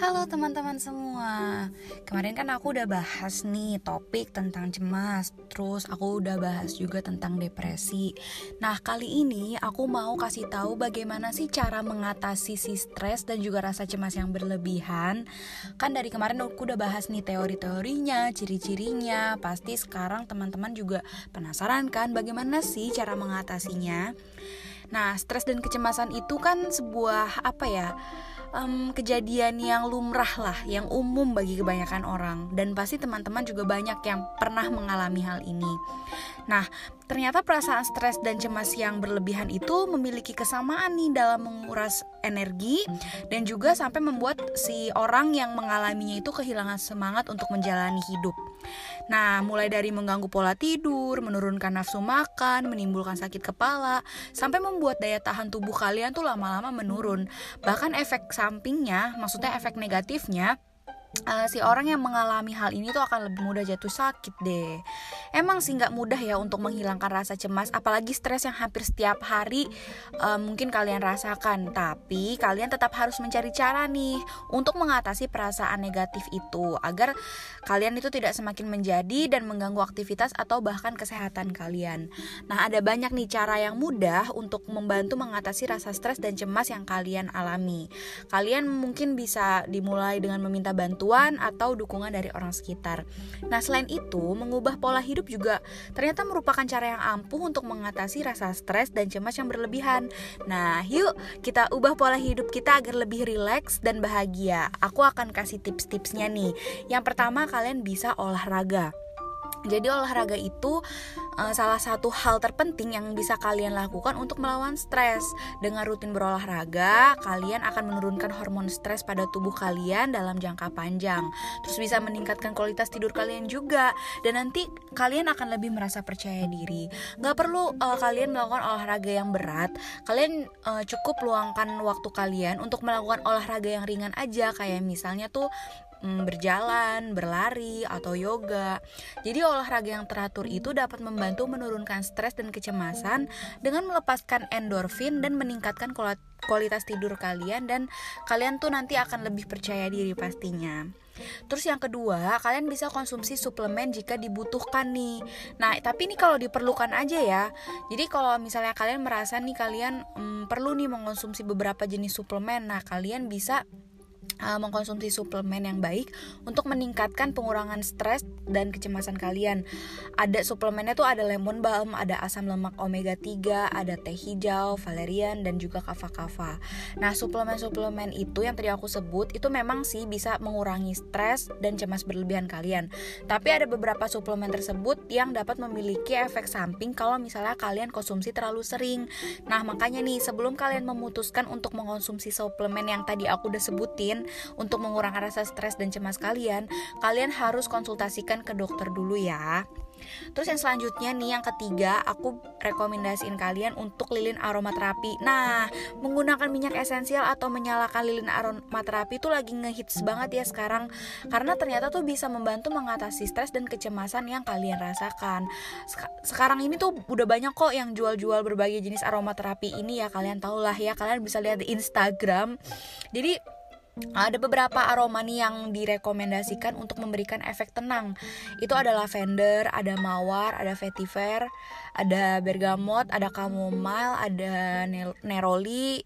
Halo teman-teman semua. Kemarin kan aku udah bahas nih topik tentang cemas Terus aku udah bahas juga tentang depresi. Nah kali ini aku mau kasih tahu bagaimana sih cara mengatasi si stres dan juga rasa cemas yang berlebihan. Kan dari kemarin aku udah bahas nih teori-teorinya, ciri-cirinya. Pasti sekarang teman-teman juga penasaran kan bagaimana sih cara mengatasinya? Nah, stres dan kecemasan itu kan sebuah apa ya? Um, kejadian yang lumrah lah, yang umum bagi kebanyakan orang, dan pasti teman-teman juga banyak yang pernah mengalami hal ini. Nah, ternyata perasaan stres dan cemas yang berlebihan itu memiliki kesamaan nih dalam menguras energi dan juga sampai membuat si orang yang mengalaminya itu kehilangan semangat untuk menjalani hidup. Nah, mulai dari mengganggu pola tidur, menurunkan nafsu makan, menimbulkan sakit kepala, sampai membuat daya tahan tubuh kalian tuh lama-lama menurun. Bahkan efek sampingnya, maksudnya efek negatifnya, uh, si orang yang mengalami hal ini tuh akan lebih mudah jatuh sakit deh. Emang sih nggak mudah ya untuk menghilangkan rasa cemas, apalagi stres yang hampir setiap hari uh, mungkin kalian rasakan. Tapi kalian tetap harus mencari cara nih untuk mengatasi perasaan negatif itu agar kalian itu tidak semakin menjadi dan mengganggu aktivitas atau bahkan kesehatan kalian. Nah ada banyak nih cara yang mudah untuk membantu mengatasi rasa stres dan cemas yang kalian alami. Kalian mungkin bisa dimulai dengan meminta bantuan bantuan atau dukungan dari orang sekitar. Nah, selain itu, mengubah pola hidup juga ternyata merupakan cara yang ampuh untuk mengatasi rasa stres dan cemas yang berlebihan. Nah, yuk kita ubah pola hidup kita agar lebih rileks dan bahagia. Aku akan kasih tips-tipsnya nih. Yang pertama, kalian bisa olahraga. Jadi olahraga itu uh, salah satu hal terpenting yang bisa kalian lakukan untuk melawan stres. Dengan rutin berolahraga, kalian akan menurunkan hormon stres pada tubuh kalian dalam jangka panjang. Terus bisa meningkatkan kualitas tidur kalian juga. Dan nanti kalian akan lebih merasa percaya diri. Gak perlu uh, kalian melakukan olahraga yang berat. Kalian uh, cukup luangkan waktu kalian untuk melakukan olahraga yang ringan aja. Kayak misalnya tuh mm, berjalan, berlari, atau yoga. Jadi olahraga yang teratur itu dapat membantu menurunkan stres dan kecemasan dengan melepaskan endorfin dan meningkatkan kualitas tidur kalian dan kalian tuh nanti akan lebih percaya diri pastinya. Terus yang kedua, kalian bisa konsumsi suplemen jika dibutuhkan nih. Nah, tapi ini kalau diperlukan aja ya. Jadi kalau misalnya kalian merasa nih kalian hmm, perlu nih mengkonsumsi beberapa jenis suplemen, nah kalian bisa uh, mengkonsumsi suplemen yang baik untuk meningkatkan pengurangan stres dan kecemasan kalian. Ada suplemennya tuh ada lemon balm, ada asam lemak omega 3, ada teh hijau, valerian dan juga kava-kava. Nah, suplemen-suplemen itu yang tadi aku sebut itu memang sih bisa mengurangi stres dan cemas berlebihan kalian. Tapi ada beberapa suplemen tersebut yang dapat memiliki efek samping kalau misalnya kalian konsumsi terlalu sering. Nah, makanya nih sebelum kalian memutuskan untuk mengkonsumsi suplemen yang tadi aku udah sebutin, untuk mengurangi rasa stres dan cemas kalian, kalian harus konsultasikan ke dokter dulu ya. Terus yang selanjutnya nih yang ketiga aku rekomendasiin kalian untuk lilin aromaterapi. Nah, menggunakan minyak esensial atau menyalakan lilin aromaterapi itu lagi ngehits banget ya sekarang karena ternyata tuh bisa membantu mengatasi stres dan kecemasan yang kalian rasakan. Sekarang ini tuh udah banyak kok yang jual-jual berbagai jenis aromaterapi ini ya kalian tau lah ya kalian bisa lihat di Instagram. Jadi ada beberapa aroma nih yang direkomendasikan untuk memberikan efek tenang. Itu ada lavender, ada mawar, ada vetiver, ada bergamot, ada chamomile, ada neroli,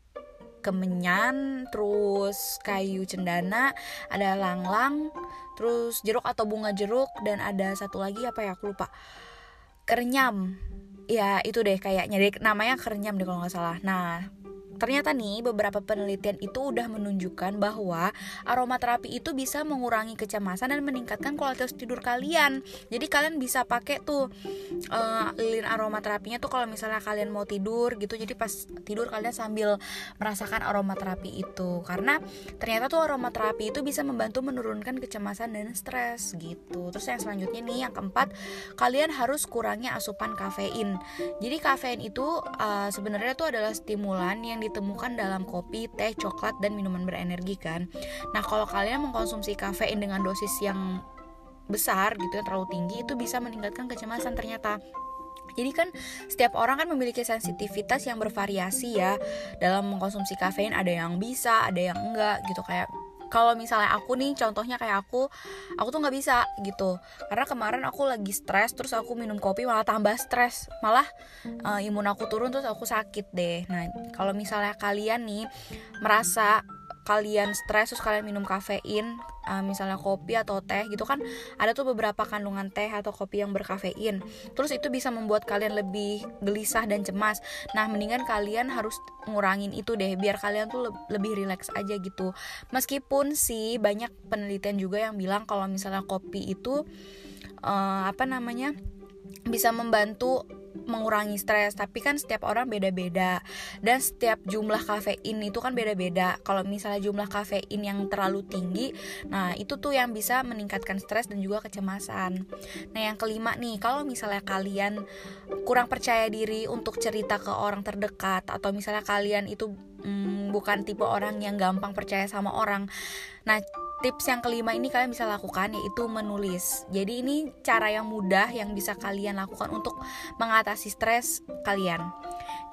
kemenyan, terus kayu cendana, ada langlang, terus jeruk atau bunga jeruk dan ada satu lagi apa ya aku lupa. Kerenyam. Ya, itu deh kayaknya namanya kerenyam deh kalau nggak salah. Nah, Ternyata nih beberapa penelitian itu udah menunjukkan bahwa aromaterapi itu bisa mengurangi kecemasan dan meningkatkan kualitas tidur kalian. Jadi kalian bisa pakai tuh uh, lilin aromaterapinya tuh kalau misalnya kalian mau tidur gitu. Jadi pas tidur kalian sambil merasakan aromaterapi itu. Karena ternyata tuh aromaterapi itu bisa membantu menurunkan kecemasan dan stres gitu. Terus yang selanjutnya nih yang keempat, kalian harus kurangi asupan kafein. Jadi kafein itu uh, sebenarnya tuh adalah stimulan yang ditemukan dalam kopi, teh, coklat, dan minuman berenergi kan. Nah kalau kalian mengkonsumsi kafein dengan dosis yang besar gitu yang terlalu tinggi itu bisa meningkatkan kecemasan ternyata. Jadi kan setiap orang kan memiliki sensitivitas yang bervariasi ya dalam mengkonsumsi kafein ada yang bisa, ada yang enggak gitu kayak kalau misalnya aku nih contohnya kayak aku aku tuh nggak bisa gitu. Karena kemarin aku lagi stres terus aku minum kopi malah tambah stres. Malah uh, imun aku turun terus aku sakit deh. Nah kalau misalnya kalian nih merasa kalian stres terus kalian minum kafein uh, misalnya kopi atau teh gitu kan ada tuh beberapa kandungan teh atau kopi yang berkafein. Terus itu bisa membuat kalian lebih gelisah dan cemas. Nah mendingan kalian harus ngurangin itu deh biar kalian tuh lebih rileks aja gitu. Meskipun sih banyak penelitian juga yang bilang kalau misalnya kopi itu uh, apa namanya bisa membantu mengurangi stres tapi kan setiap orang beda-beda. Dan setiap jumlah kafein itu kan beda-beda. Kalau misalnya jumlah kafein yang terlalu tinggi nah itu tuh yang bisa meningkatkan stres dan juga kecemasan. Nah yang kelima nih kalau misalnya kalian kurang percaya diri untuk cerita ke orang terdekat atau misalnya kalian itu hmm, bukan tipe orang yang gampang percaya sama orang nah tips yang kelima ini kalian bisa lakukan yaitu menulis. Jadi ini cara yang mudah yang bisa kalian lakukan untuk mengatasi stres kalian.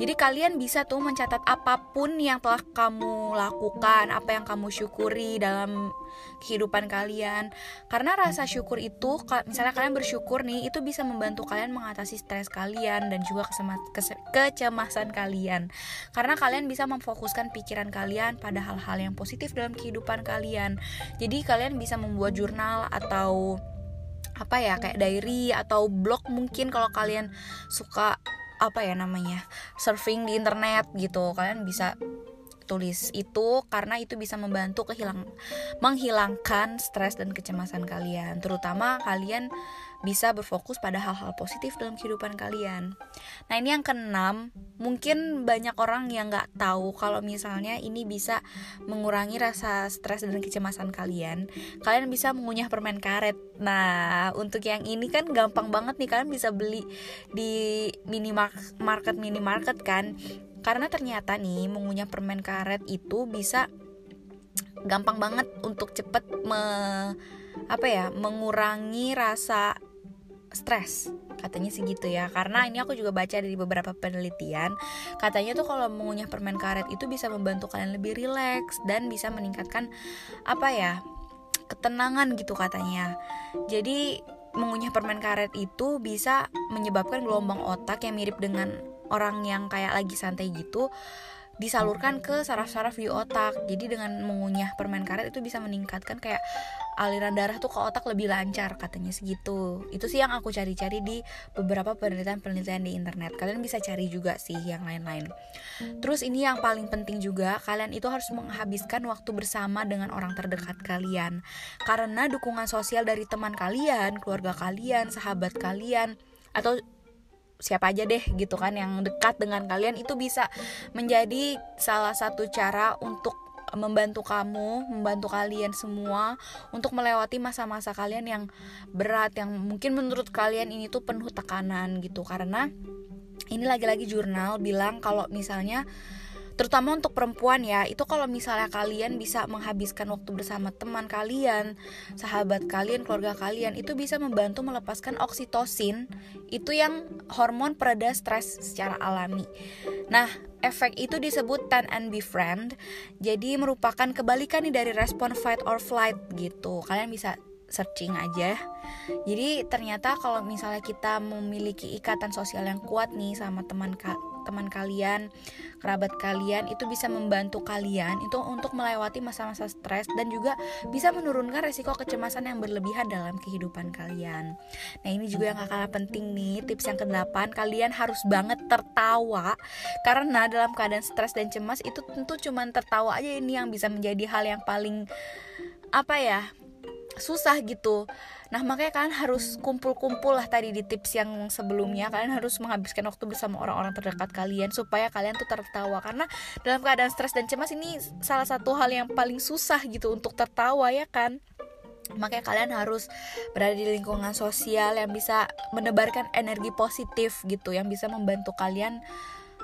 Jadi kalian bisa tuh mencatat apa pun yang telah kamu lakukan, apa yang kamu syukuri dalam kehidupan kalian. Karena rasa syukur itu misalnya kalian bersyukur nih, itu bisa membantu kalian mengatasi stres kalian dan juga kecemasan kalian. Karena kalian bisa memfokuskan pikiran kalian pada hal-hal yang positif dalam kehidupan kalian. Jadi kalian bisa membuat jurnal atau apa ya kayak diary atau blog mungkin kalau kalian suka apa ya namanya surfing di internet gitu. Kalian bisa tulis itu karena itu bisa membantu kehilang menghilangkan stres dan kecemasan kalian. Terutama kalian bisa berfokus pada hal-hal positif dalam kehidupan kalian. Nah ini yang keenam, mungkin banyak orang yang nggak tahu kalau misalnya ini bisa mengurangi rasa stres dan kecemasan kalian. Kalian bisa mengunyah permen karet. Nah untuk yang ini kan gampang banget nih kalian bisa beli di minimarket minimarket kan karena ternyata nih mengunyah permen karet itu bisa gampang banget untuk cepet me, apa ya mengurangi rasa stres. Katanya sih gitu ya. Karena ini aku juga baca dari beberapa penelitian. Katanya tuh kalau mengunyah permen karet itu bisa membantu kalian lebih rileks dan bisa meningkatkan apa ya ketenangan gitu katanya. Jadi mengunyah permen karet itu bisa menyebabkan gelombang otak yang mirip dengan orang yang kayak lagi santai gitu disalurkan ke saraf-saraf di otak. Jadi dengan mengunyah permen karet itu bisa meningkatkan kayak aliran darah tuh ke otak lebih lancar katanya segitu. Itu sih yang aku cari-cari di beberapa penelitian-penelitian di internet. Kalian bisa cari juga sih yang lain-lain. Terus ini yang paling penting juga, kalian itu harus menghabiskan waktu bersama dengan orang terdekat kalian. Karena dukungan sosial dari teman kalian, keluarga kalian, sahabat kalian atau siapa aja deh gitu kan yang dekat dengan kalian itu bisa menjadi salah satu cara untuk membantu kamu, membantu kalian semua untuk melewati masa-masa kalian yang berat yang mungkin menurut kalian ini tuh penuh tekanan gitu. Karena ini lagi-lagi jurnal bilang kalau misalnya terutama untuk perempuan ya itu kalau misalnya kalian bisa menghabiskan waktu bersama teman kalian sahabat kalian keluarga kalian itu bisa membantu melepaskan oksitosin itu yang hormon pereda stres secara alami nah efek itu disebut tan and befriend jadi merupakan kebalikan nih dari respon fight or flight gitu kalian bisa searching aja. Jadi ternyata kalau misalnya kita memiliki ikatan sosial yang kuat nih sama teman teman kalian, kerabat kalian itu bisa membantu kalian itu untuk melewati masa-masa stres dan juga bisa menurunkan resiko kecemasan yang berlebihan dalam kehidupan kalian. Nah, ini juga yang gak kalah penting nih, tips yang ke-8, kalian harus banget tertawa karena dalam keadaan stres dan cemas itu tentu cuman tertawa aja ini yang bisa menjadi hal yang paling apa ya susah gitu. Nah makanya kalian harus kumpul-kumpul lah tadi di tips yang sebelumnya. Kalian harus menghabiskan waktu bersama orang-orang terdekat kalian supaya kalian tuh tertawa. Karena dalam keadaan stres dan cemas ini salah satu hal yang paling susah gitu untuk tertawa ya kan? Makanya kalian harus berada di lingkungan sosial yang bisa menebarkan energi positif gitu yang bisa membantu kalian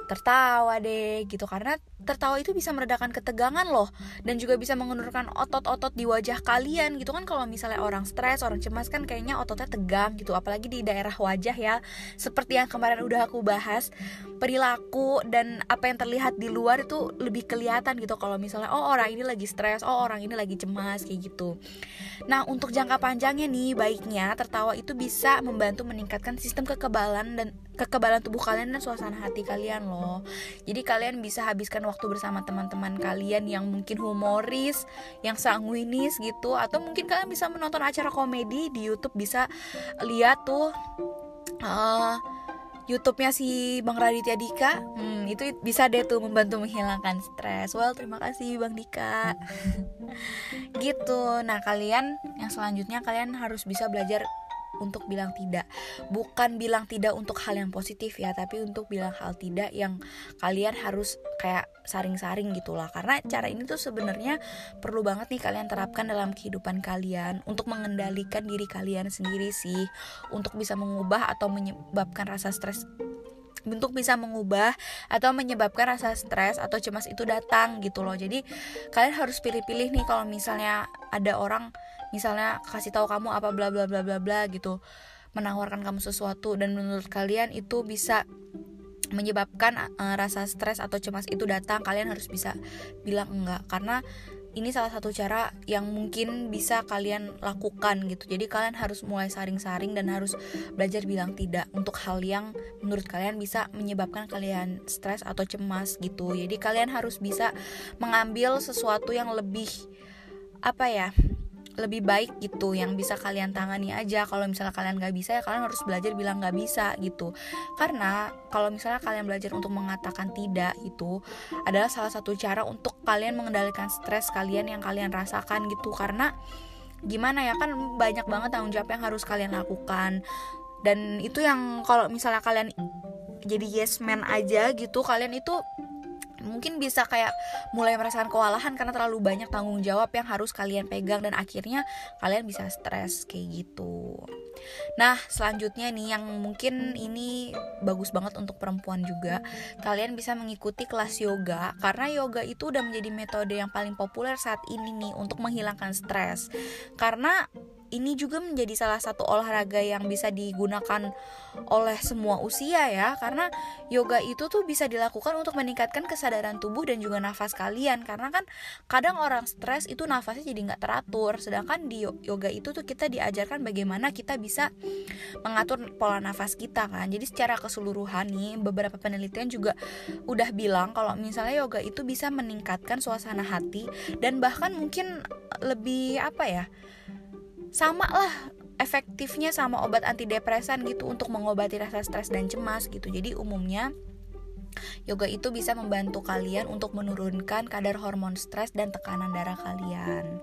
tertawa deh gitu. Karena tertawa itu bisa meredakan ketegangan loh dan juga bisa mengendurkan otot-otot di wajah kalian gitu kan. Kalau misalnya orang stres orang cemas kan kayaknya ototnya tegang gitu. Apalagi di daerah wajah ya. Seperti yang kemarin udah aku bahas perilaku dan apa yang terlihat di luar itu lebih kelihatan gitu. Kalau misalnya oh orang ini lagi stres oh orang ini lagi cemas kayak gitu. Nah untuk jangka panjangnya nih baiknya tertawa itu bisa membantu meningkatkan sistem kekebalan dan kekebalan tubuh kalian dan suasana hati kalian loh. Jadi kalian bisa habiskan waktu bersama teman-teman kalian yang mungkin humoris, yang sanguinis gitu atau mungkin kalian bisa menonton acara komedi di YouTube bisa lihat tuh uh, YouTube-nya si Bang Raditya Dika, hmm, itu bisa deh tuh membantu menghilangkan stres. Well, terima kasih Bang Dika. gitu. Nah, kalian yang selanjutnya kalian harus bisa belajar untuk bilang tidak. Bukan bilang tidak untuk hal yang positif ya tapi untuk bilang hal tidak yang kalian harus kayak saring-saring gitulah. Karena cara ini tuh sebenarnya perlu banget nih kalian terapkan dalam kehidupan kalian untuk mengendalikan diri kalian sendiri sih. Untuk bisa mengubah atau menyebabkan rasa stres untuk bisa mengubah atau menyebabkan rasa stres atau cemas itu datang gitu loh. Jadi kalian harus pilih-pilih nih kalau misalnya ada orang misalnya kasih tahu kamu apa bla bla bla bla bla gitu menawarkan kamu sesuatu dan menurut kalian itu bisa menyebabkan uh, rasa stres atau cemas itu datang kalian harus bisa bilang enggak. Karena ini salah satu cara yang mungkin bisa kalian lakukan gitu. Jadi kalian harus mulai saring-saring dan harus belajar bilang tidak untuk hal yang menurut kalian bisa menyebabkan kalian stres atau cemas gitu. Jadi kalian harus bisa mengambil sesuatu yang lebih apa ya lebih baik gitu yang bisa kalian tangani aja. Kalau misalnya kalian nggak bisa ya kalian harus belajar bilang nggak bisa gitu. Karena kalau misalnya kalian belajar untuk mengatakan tidak itu adalah salah satu cara untuk kalian mengendalikan stres kalian yang kalian rasakan gitu. Karena gimana ya kan banyak banget tanggung jawab yang harus kalian lakukan. Dan itu yang kalau misalnya kalian jadi yes man aja gitu kalian itu mungkin bisa kayak mulai merasakan kewalahan karena terlalu banyak tanggung jawab yang harus kalian pegang dan akhirnya kalian bisa stres kayak gitu. Nah, selanjutnya nih yang mungkin ini bagus banget untuk perempuan juga. Kalian bisa mengikuti kelas yoga karena yoga itu udah menjadi metode yang paling populer saat ini nih untuk menghilangkan stres. Karena ini juga menjadi salah satu olahraga yang bisa digunakan oleh semua usia ya karena yoga itu tuh bisa dilakukan untuk meningkatkan kesadaran tubuh dan juga nafas kalian. Karena kan kadang orang stres itu nafasnya jadi nggak teratur. Sedangkan di yoga itu tuh kita diajarkan bagaimana kita bisa mengatur pola nafas kita kan. Jadi secara keseluruhan nih beberapa penelitian juga udah bilang kalau misalnya yoga itu bisa meningkatkan suasana hati dan bahkan mungkin lebih apa ya sama lah efektifnya sama obat antidepresan gitu untuk mengobati rasa stres dan cemas gitu. Jadi umumnya Yoga itu bisa membantu kalian untuk menurunkan kadar hormon stres dan tekanan darah kalian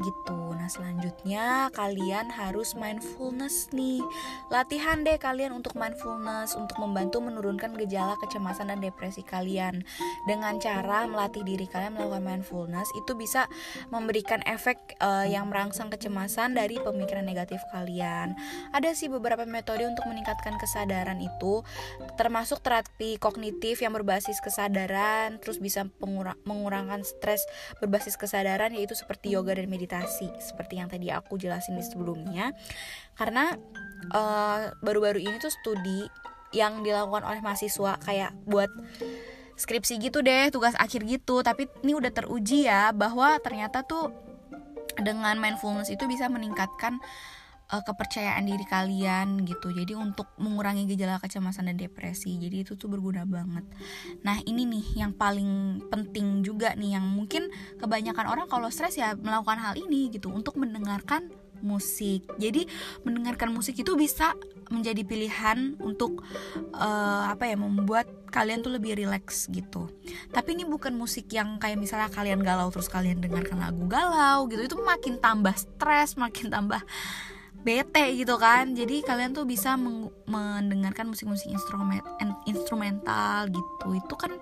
gitu. Nah, selanjutnya kalian harus mindfulness nih. Latihan deh kalian untuk mindfulness untuk membantu menurunkan gejala kecemasan dan depresi kalian. Dengan cara melatih diri kalian melakukan mindfulness itu bisa memberikan efek uh, yang merangsang kecemasan dari pemikiran negatif kalian. Ada sih beberapa metode untuk meningkatkan kesadaran itu termasuk terapi kognitif yang berbasis kesadaran, terus bisa mengurangkan stres berbasis kesadaran yaitu seperti yoga dan meditasi meditasi seperti yang tadi aku jelasin di sebelumnya. Karena eh, baru-baru uh, ini tuh studi yang dilakukan oleh mahasiswa kayak buat skripsi gitu deh tugas akhir gitu. Tapi ini udah teruji ya bahwa ternyata tuh dengan mindfulness itu bisa meningkatkan uh, kepercayaan diri kalian gitu jadi untuk mengurangi gejala kecemasan dan depresi jadi itu tuh berguna banget nah ini nih yang paling penting juga nih yang mungkin kebanyakan orang kalau stres ya melakukan hal ini gitu untuk mendengarkan musik. Jadi mendengarkan musik itu bisa menjadi pilihan untuk uh, apa ya membuat kalian tuh lebih rileks gitu. Tapi ini bukan musik yang kayak misalnya kalian galau terus kalian dengarkan lagu galau gitu. Itu makin tambah stres, makin tambah bete gitu kan. Jadi kalian tuh bisa mendengarkan musik-musik instrumen instrumental gitu. Itu kan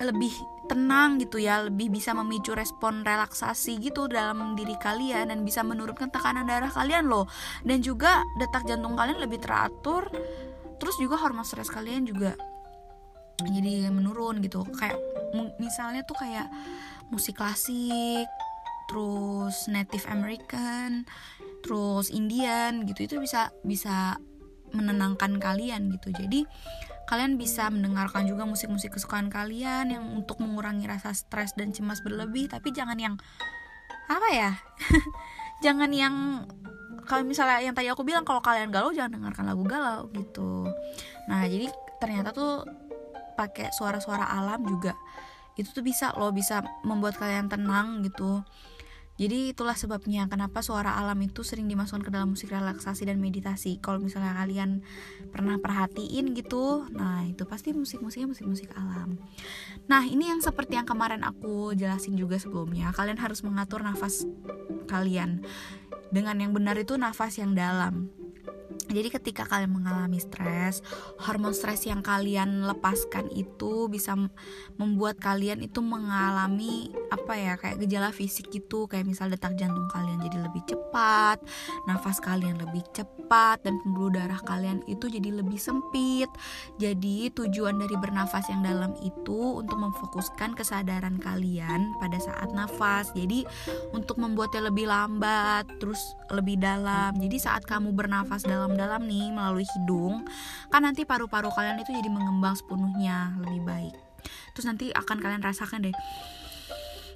lebih tenang gitu ya lebih bisa memicu respon relaksasi gitu dalam diri kalian dan bisa menurunkan tekanan darah kalian loh. Dan juga detak jantung kalian lebih teratur terus juga hormon stres kalian juga jadi menurun gitu. Kayak misalnya tuh kayak musik klasik terus Native American terus Indian gitu itu bisa bisa menenangkan kalian gitu. Jadi kalian bisa mendengarkan juga musik-musik kesukaan kalian yang untuk mengurangi rasa stres dan cemas berlebih. Tapi jangan yang apa ya? Jangan yang kalau misalnya yang tadi aku bilang kalau kalian galau jangan dengarkan lagu galau gitu. Nah jadi ternyata tuh pakai suara-suara alam juga itu tuh bisa loh bisa membuat kalian tenang gitu jadi itulah sebabnya kenapa suara alam itu sering dimasukkan ke dalam musik relaksasi dan meditasi. Kalau misalnya kalian pernah perhatiin gitu, nah itu pasti musik-musiknya musik-musik alam. Nah ini yang seperti yang kemarin aku jelasin juga sebelumnya. Kalian harus mengatur nafas kalian. Dengan yang benar itu nafas yang dalam jadi ketika kalian mengalami stres, hormon stres yang kalian lepaskan itu bisa membuat kalian itu mengalami apa ya kayak gejala fisik gitu, kayak misal detak jantung kalian jadi lebih cepat, nafas kalian lebih cepat dan pembuluh darah kalian itu jadi lebih sempit. Jadi tujuan dari bernafas yang dalam itu untuk memfokuskan kesadaran kalian pada saat nafas. Jadi untuk membuatnya lebih lambat, terus lebih dalam. Jadi saat kamu bernafas dalam dalam nih melalui hidung kan nanti paru-paru kalian itu jadi mengembang sepenuhnya lebih baik terus nanti akan kalian rasakan deh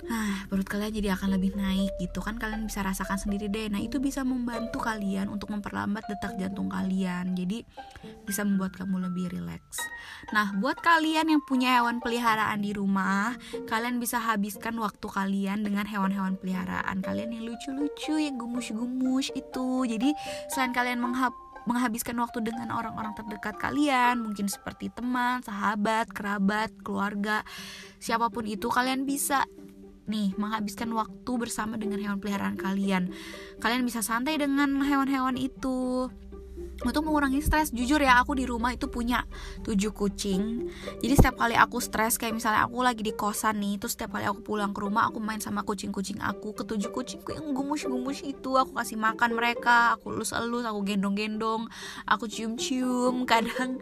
Nah, perut kalian jadi akan lebih naik gitu kan kalian bisa rasakan sendiri deh. Nah, itu bisa membantu kalian untuk memperlambat detak jantung kalian. Jadi bisa membuat kamu lebih rileks. Nah, buat kalian yang punya hewan peliharaan di rumah, kalian bisa habiskan waktu kalian dengan hewan-hewan peliharaan kalian yang lucu-lucu, yang gumus-gumus itu. Jadi, selain kalian menghap menghabiskan waktu dengan orang-orang terdekat kalian, mungkin seperti teman, sahabat, kerabat, keluarga, siapa pun itu kalian bisa nih menghabiskan waktu bersama dengan hewan peliharaan kalian. Kalian bisa santai dengan hewan-hewan itu untuk mengurangi stres jujur ya aku di rumah itu punya tujuh kucing. Jadi setiap kali aku stres kayak misalnya aku lagi di kosan nih terus setiap kali aku pulang ke rumah aku main sama kucing-kucing aku. Ketujuh kucingku yang gumus-gumus itu aku kasih makan mereka aku elus-elus aku gendong-gendong aku cium-cium. Kadang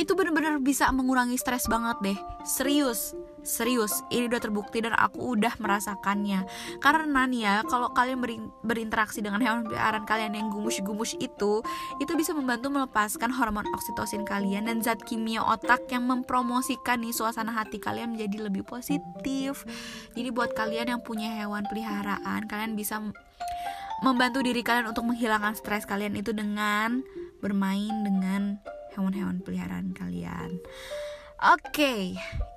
itu bener-bener bisa mengurangi stres banget deh. Serius serius ini udah terbukti dan aku udah merasakannya. Karena nih ya kalau kalian berinteraksi dengan hewan peliharaan kalian yang gumus-gumus itu itu bisa membantu melepaskan hormon oksitosin kalian dan zat kimia otak yang mempromosikan nih suasana hati kalian menjadi lebih positif. Jadi buat kalian yang punya hewan peliharaan kalian bisa membantu diri kalian untuk menghilangkan stres kalian itu dengan bermain dengan hewan-hewan peliharaan kalian Oke, okay,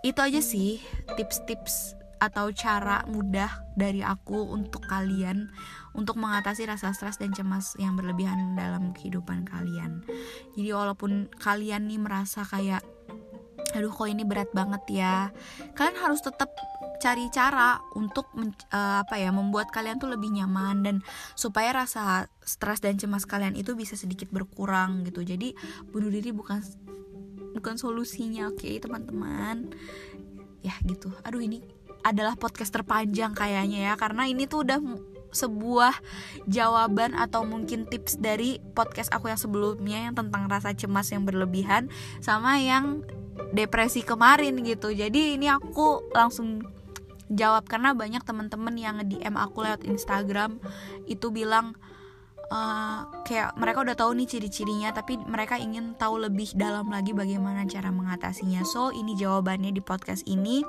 itu aja sih tips-tips atau cara mudah dari aku untuk kalian untuk mengatasi rasa stres dan cemas yang berlebihan dalam kehidupan kalian. Jadi walaupun kalian nih merasa kayak aduh kok ini berat banget ya. Kalian harus tetap cari cara untuk uh, apa ya membuat kalian tuh lebih nyaman dan supaya rasa stres dan cemas kalian itu bisa sedikit berkurang gitu. Jadi bunuh diri bukan bukan solusinya oke okay, teman-teman. Ya gitu. Aduh ini adalah podcast terpanjang kayaknya ya karena ini tuh udah sebuah jawaban atau mungkin tips dari podcast aku yang sebelumnya yang tentang rasa cemas yang berlebihan sama yang depresi kemarin gitu. Jadi ini aku langsung jawab karena banyak teman-teman yang DM aku lewat Instagram. Itu bilang uh, kayak mereka udah tahu nih ciri-cirinya tapi mereka ingin tahu lebih dalam lagi bagaimana cara mengatasinya. So ini jawabannya di podcast ini.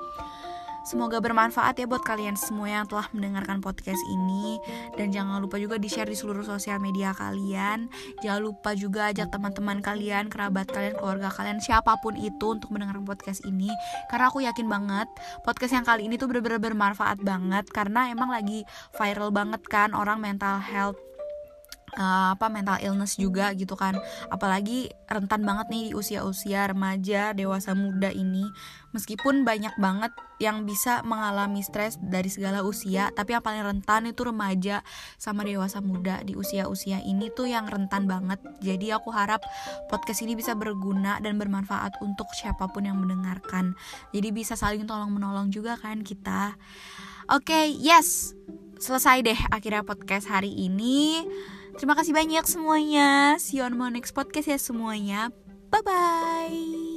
Semoga bermanfaat ya buat kalian semua yang telah mendengarkan podcast ini. Dan jangan lupa juga di-share di seluruh sosial media kalian. Jangan lupa juga ajak teman-teman kalian, kerabat kalian, keluarga kalian Siapa pun itu untuk mendengarkan podcast ini. Karena aku yakin banget podcast yang kali ini tuh bener-bener bermanfaat banget. Karena emang lagi viral banget kan orang mental health uh, apa mental illness juga gitu kan. Apalagi rentan banget nih di usia-usia remaja dewasa muda ini. Meskipun banyak banget yang bisa mengalami stres dari segala usia tapi yang paling rentan itu remaja sama dewasa muda di usia-usia ini tuh yang rentan banget. Jadi aku harap podcast ini bisa berguna dan bermanfaat untuk siapa pun yang mendengarkan. Jadi bisa saling tolong menolong juga kan kita. Oke okay, yes. Selesai deh akhirnya podcast hari ini Terima kasih banyak semuanya. See you on my next podcast ya semuanya. Bye bye.